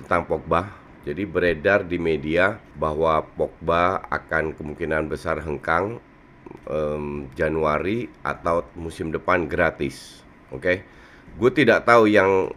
tentang Pogba. Jadi beredar di media bahwa Pogba akan kemungkinan besar hengkang um, Januari atau musim depan gratis. Oke, okay? gue tidak tahu yang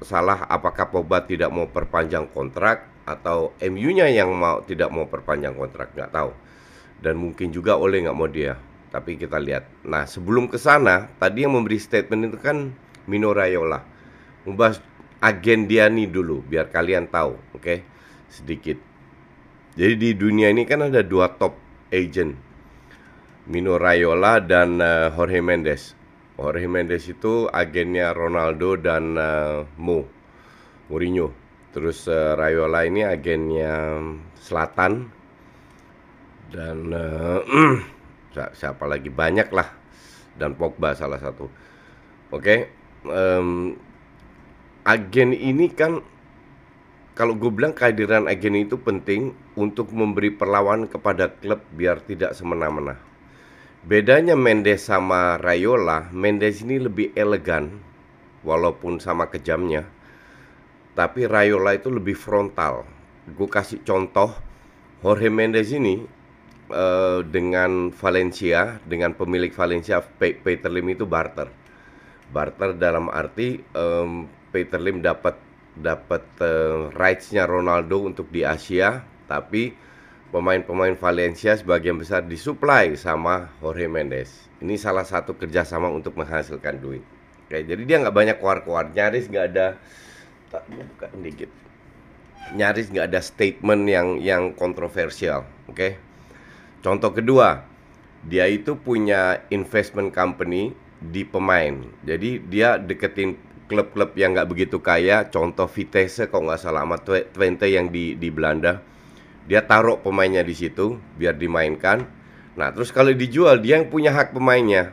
salah apakah Pogba tidak mau perpanjang kontrak atau MU-nya yang mau tidak mau perpanjang kontrak nggak tahu. Dan mungkin juga oleh nggak mau dia. Tapi kita lihat. Nah sebelum ke sana, tadi yang memberi statement itu kan Mino Raiola. Membahas agen dia nih dulu biar kalian tahu, oke? Okay? Sedikit. Jadi di dunia ini kan ada dua top agent. Mino Raiola dan uh, Jorge Mendes. Jorge Mendes itu agennya Ronaldo dan uh, Mo Mourinho. Terus uh, Raiola ini agennya Selatan dan uh, siapa lagi banyak lah dan Pogba salah satu. Oke, okay? um, agen ini kan kalau gue bilang kehadiran agen itu penting untuk memberi perlawanan kepada klub biar tidak semena-mena. Bedanya Mendes sama Rayola, Mendes ini lebih elegan walaupun sama kejamnya. Tapi Rayola itu lebih frontal. Gue kasih contoh, Jorge Mendes ini uh, dengan Valencia, dengan pemilik Valencia Peter Lim itu barter. Barter dalam arti um, Peter Lim dapat dapat uh, rights-nya Ronaldo untuk di Asia, tapi pemain-pemain Valencia sebagian besar disuplai sama Jorge Mendes. Ini salah satu kerjasama untuk menghasilkan duit. Oke, jadi dia nggak banyak keluar-keluar, nyaris nggak ada tak buka dikit. Nyaris nggak ada statement yang yang kontroversial. Oke. Contoh kedua, dia itu punya investment company di pemain. Jadi dia deketin klub-klub yang nggak begitu kaya, contoh Vitesse kalau nggak salah sama Twente yang di di Belanda, dia taruh pemainnya di situ biar dimainkan. Nah terus kalau dijual dia yang punya hak pemainnya.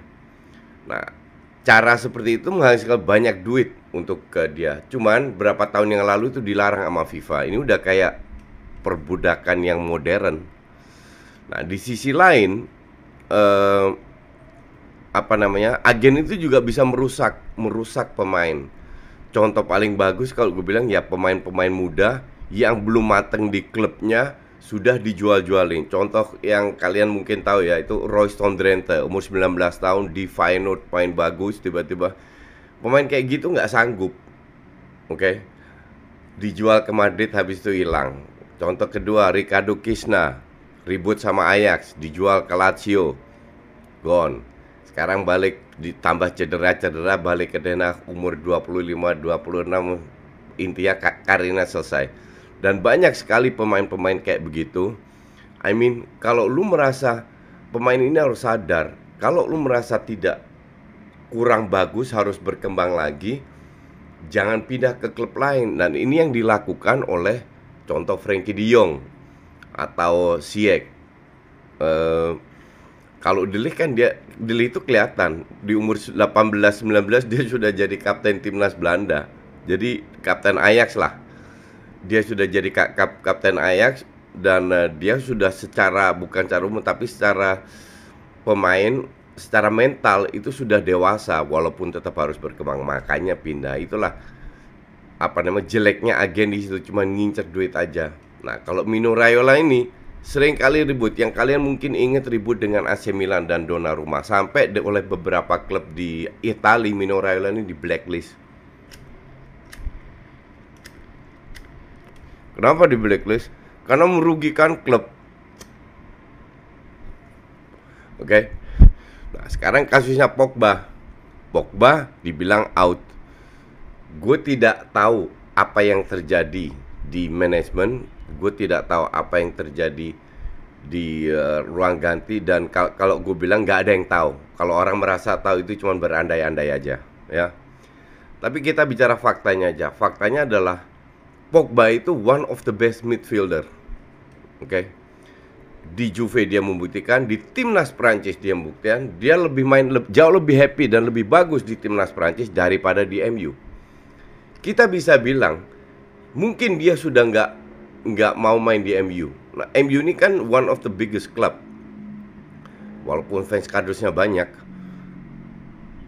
Nah cara seperti itu menghasilkan banyak duit untuk ke dia. Cuman berapa tahun yang lalu itu dilarang sama FIFA. Ini udah kayak perbudakan yang modern. Nah di sisi lain eh, apa namanya agen itu juga bisa merusak merusak pemain. Contoh paling bagus kalau gue bilang ya pemain-pemain muda yang belum mateng di klubnya sudah dijual-jualin. Contoh yang kalian mungkin tahu ya itu Royston Drenthe umur 19 tahun di Feyenoord main bagus tiba-tiba. Pemain kayak gitu nggak sanggup oke? Okay? dijual ke Madrid habis itu hilang. Contoh kedua Ricardo Kisna ribut sama Ajax dijual ke Lazio gone sekarang balik ditambah cedera-cedera balik ke Denah umur 25 26 intinya karirnya selesai. Dan banyak sekali pemain-pemain kayak begitu. I mean kalau lu merasa pemain ini harus sadar kalau lu merasa tidak kurang bagus harus berkembang lagi jangan pindah ke klub lain. Dan ini yang dilakukan oleh contoh Frankie De Jong atau Siek uh, kalau Deli kan dia Deli itu kelihatan. Di umur 18 19 dia sudah jadi kapten timnas Belanda. Jadi kapten Ajax lah. Dia sudah jadi kap, kap, kapten Ajax dan uh, dia sudah secara bukan secara umum tapi secara pemain secara mental itu sudah dewasa walaupun tetap harus berkembang. Makanya pindah. Itulah apa namanya jeleknya agen di situ. Cuma ngincer duit aja. Nah kalau Mino Raiola ini Sering kali ribut yang kalian mungkin ingat ribut dengan AC Milan dan Donnarumma sampai oleh beberapa klub di Italia Mino Raiola ini di blacklist. Kenapa di blacklist? Karena merugikan klub. Oke. Okay? Nah, sekarang kasusnya Pogba. Pogba dibilang out. Gue tidak tahu apa yang terjadi di manajemen. Gue tidak tahu apa yang terjadi di uh, ruang ganti dan kal kalau gue bilang nggak ada yang tahu. Kalau orang merasa tahu itu cuma berandai-andai aja, ya. Tapi kita bicara faktanya aja. Faktanya adalah Pogba itu one of the best midfielder. Oke. Okay? Di Juve dia membuktikan, di timnas Prancis dia membuktikan, dia lebih main le jauh lebih happy dan lebih bagus di timnas Prancis daripada di MU. Kita bisa bilang mungkin dia sudah nggak nggak mau main di MU. Nah, MU ini kan one of the biggest club. Walaupun fans kadersnya banyak,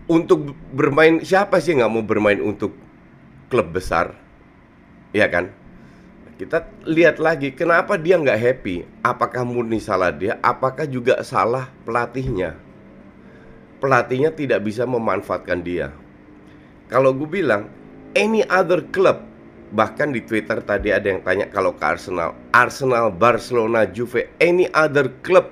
untuk bermain siapa sih nggak mau bermain untuk klub besar ya kan? Kita lihat lagi kenapa dia nggak happy. Apakah murni salah dia? Apakah juga salah pelatihnya? Pelatihnya tidak bisa memanfaatkan dia. Kalau gue bilang any other club bahkan di Twitter tadi ada yang tanya kalau ke Arsenal, Arsenal, Barcelona, Juve, any other club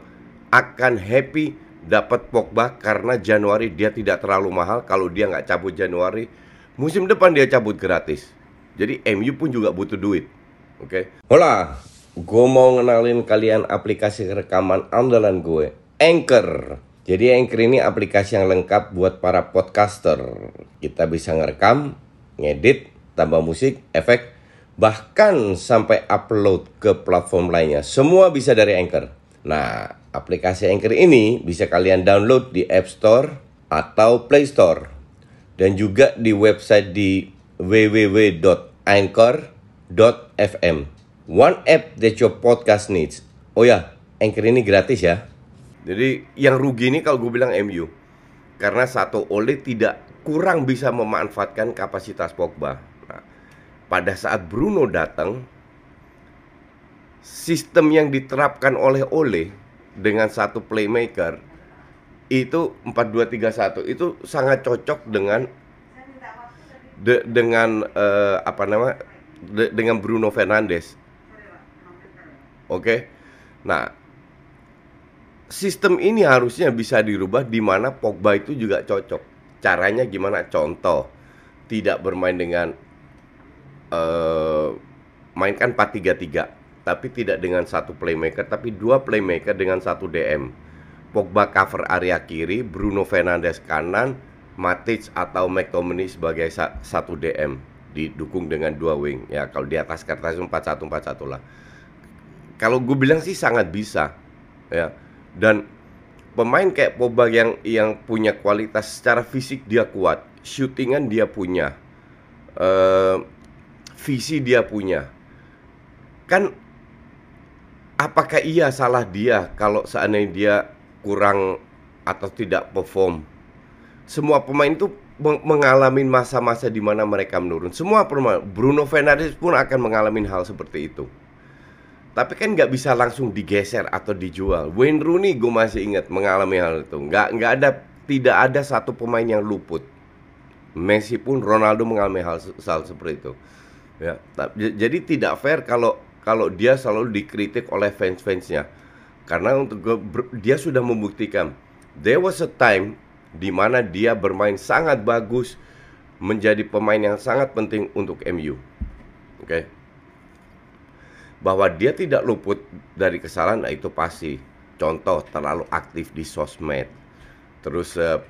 akan happy dapat Pogba karena Januari dia tidak terlalu mahal kalau dia nggak cabut Januari musim depan dia cabut gratis jadi MU pun juga butuh duit. Oke. Okay? Hola, gue mau ngenalin kalian aplikasi rekaman andalan gue, Anchor. Jadi Anchor ini aplikasi yang lengkap buat para podcaster. Kita bisa ngerekam, ngedit, tambah musik, efek, bahkan sampai upload ke platform lainnya. Semua bisa dari Anchor. Nah, aplikasi Anchor ini bisa kalian download di App Store atau Play Store. Dan juga di website di www.anchor.fm. One app that your podcast needs. Oh ya, Anchor ini gratis ya. Jadi yang rugi ini kalau gue bilang MU. Karena satu oleh tidak kurang bisa memanfaatkan kapasitas Pogba. Pada saat Bruno datang, sistem yang diterapkan oleh Ole dengan satu playmaker itu 4-2-3-1 itu sangat cocok dengan de, dengan uh, apa nama de, dengan Bruno Fernandes. Oke. Okay? Nah, sistem ini harusnya bisa dirubah di mana Pogba itu juga cocok. Caranya gimana? Contoh, tidak bermain dengan uh, mainkan 4-3-3, tapi tidak dengan satu playmaker, tapi dua playmaker dengan satu DM. Pogba cover area kiri, Bruno Fernandes kanan, Matic atau McTominay sebagai satu DM didukung dengan dua wing. Ya kalau di atas kertas 4141 lah. Kalau gue bilang sih sangat bisa ya. Dan pemain kayak Pogba yang yang punya kualitas secara fisik dia kuat shootingan dia punya uh, visi dia punya kan apakah iya salah dia kalau seandainya dia kurang atau tidak perform semua pemain itu mengalami masa-masa di mana mereka menurun. Semua pemain, Bruno Fernandes pun akan mengalami hal seperti itu. Tapi kan nggak bisa langsung digeser atau dijual. Wayne Rooney gue masih ingat mengalami hal itu. Nggak nggak ada tidak ada satu pemain yang luput. Messi pun Ronaldo mengalami hal, hal seperti itu. Ya, jadi tidak fair kalau kalau dia selalu dikritik oleh fans-fansnya. Karena untuk gue, dia sudah membuktikan there was a time di mana dia bermain sangat bagus menjadi pemain yang sangat penting untuk MU. Oke. Okay? Bahwa dia tidak luput dari kesalahan nah itu pasti. Contoh terlalu aktif di sosmed. Terus uh,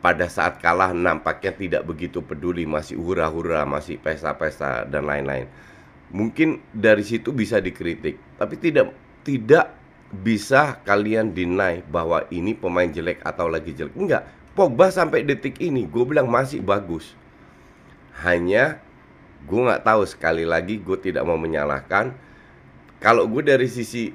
pada saat kalah nampaknya tidak begitu peduli, masih hura-hura, masih pesta-pesta dan lain-lain. Mungkin dari situ bisa dikritik, tapi tidak tidak bisa kalian deny bahwa ini pemain jelek atau lagi jelek. Enggak, Pogba sampai detik ini gue bilang masih bagus. Hanya gue nggak tahu sekali lagi gue tidak mau menyalahkan. Kalau gue dari sisi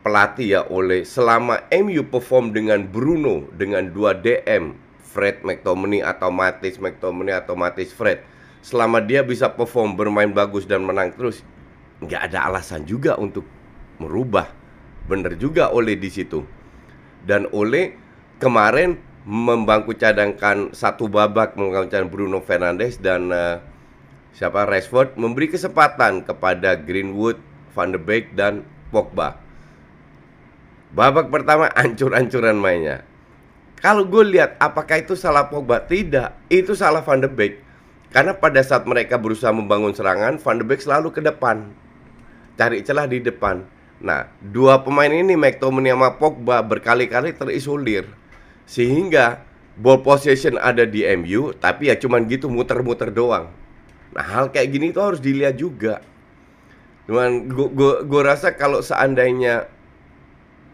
pelatih ya oleh selama MU perform dengan Bruno dengan dua DM Fred McTominay atau Matis McTominay atau Matis Fred selama dia bisa perform bermain bagus dan menang terus nggak ada alasan juga untuk merubah bener juga oleh di situ dan oleh kemarin membangku cadangkan satu babak menggunakan Bruno Fernandes dan uh, siapa Rashford memberi kesempatan kepada Greenwood, Van de Beek dan Pogba. Babak pertama ancur-ancuran mainnya. Kalau gue lihat apakah itu salah Pogba? Tidak, itu salah Van de Beek. Karena pada saat mereka berusaha membangun serangan, Van de Beek selalu ke depan. Cari celah di depan. Nah, dua pemain ini McTominay sama Pogba berkali-kali terisolir. Sehingga ball possession ada di MU, tapi ya cuman gitu muter-muter doang. Nah, hal kayak gini tuh harus dilihat juga. Cuman gue rasa kalau seandainya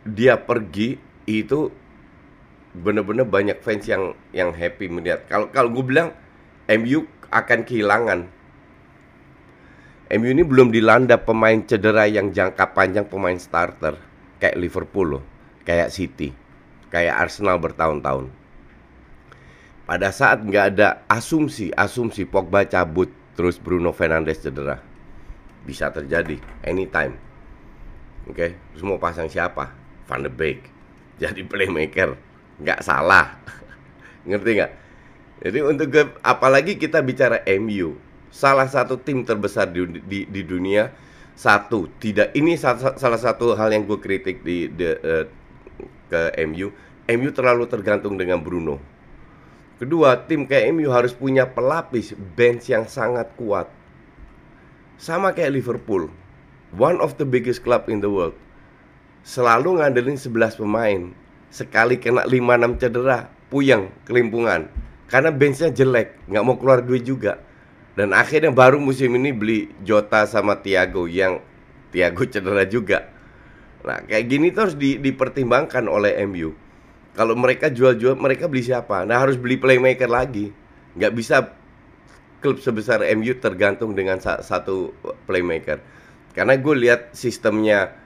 dia pergi itu bener-bener banyak fans yang yang happy melihat. Kalau kalau gue bilang MU akan kehilangan. MU ini belum dilanda pemain cedera yang jangka panjang pemain starter kayak Liverpool loh, kayak City, kayak Arsenal bertahun-tahun. Pada saat nggak ada asumsi, asumsi Pogba cabut, terus Bruno Fernandes cedera, bisa terjadi anytime. Oke, okay? mau pasang siapa? Van de Beek jadi playmaker nggak salah. Ngerti nggak? Jadi untuk gue, apalagi kita bicara MU salah satu tim terbesar di, di, di dunia satu. Tidak ini salah, salah satu hal yang gue kritik di, di uh, ke MU MU terlalu tergantung dengan Bruno. Kedua tim kayak MU harus punya pelapis bench yang sangat kuat. Sama kayak Liverpool one of the biggest club in the world. Selalu ngandelin 11 pemain. Sekali kena 5-6 cedera, puyeng, kelimpungan. Karena benchnya jelek, nggak mau keluar duit juga. Dan akhirnya baru musim ini beli Jota sama Thiago yang Thiago cedera juga. Nah, kayak gini tuh harus di, dipertimbangkan oleh MU. Kalau mereka jual-jual, mereka beli siapa? Nah, harus beli playmaker lagi. Nggak bisa klub sebesar MU tergantung dengan satu playmaker. Karena gue lihat sistemnya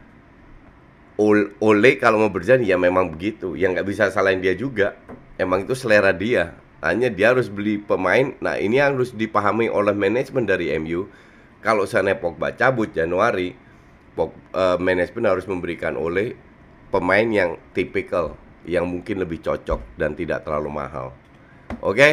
Ole kalau mau berjalan ya memang begitu. Yang nggak bisa salahin dia juga. Emang itu selera dia. Hanya dia harus beli pemain. Nah ini yang harus dipahami oleh manajemen dari MU kalau sana Pogba cabut Januari uh, manajemen harus memberikan Ole pemain yang tipikal yang mungkin lebih cocok dan tidak terlalu mahal. Oke? okay?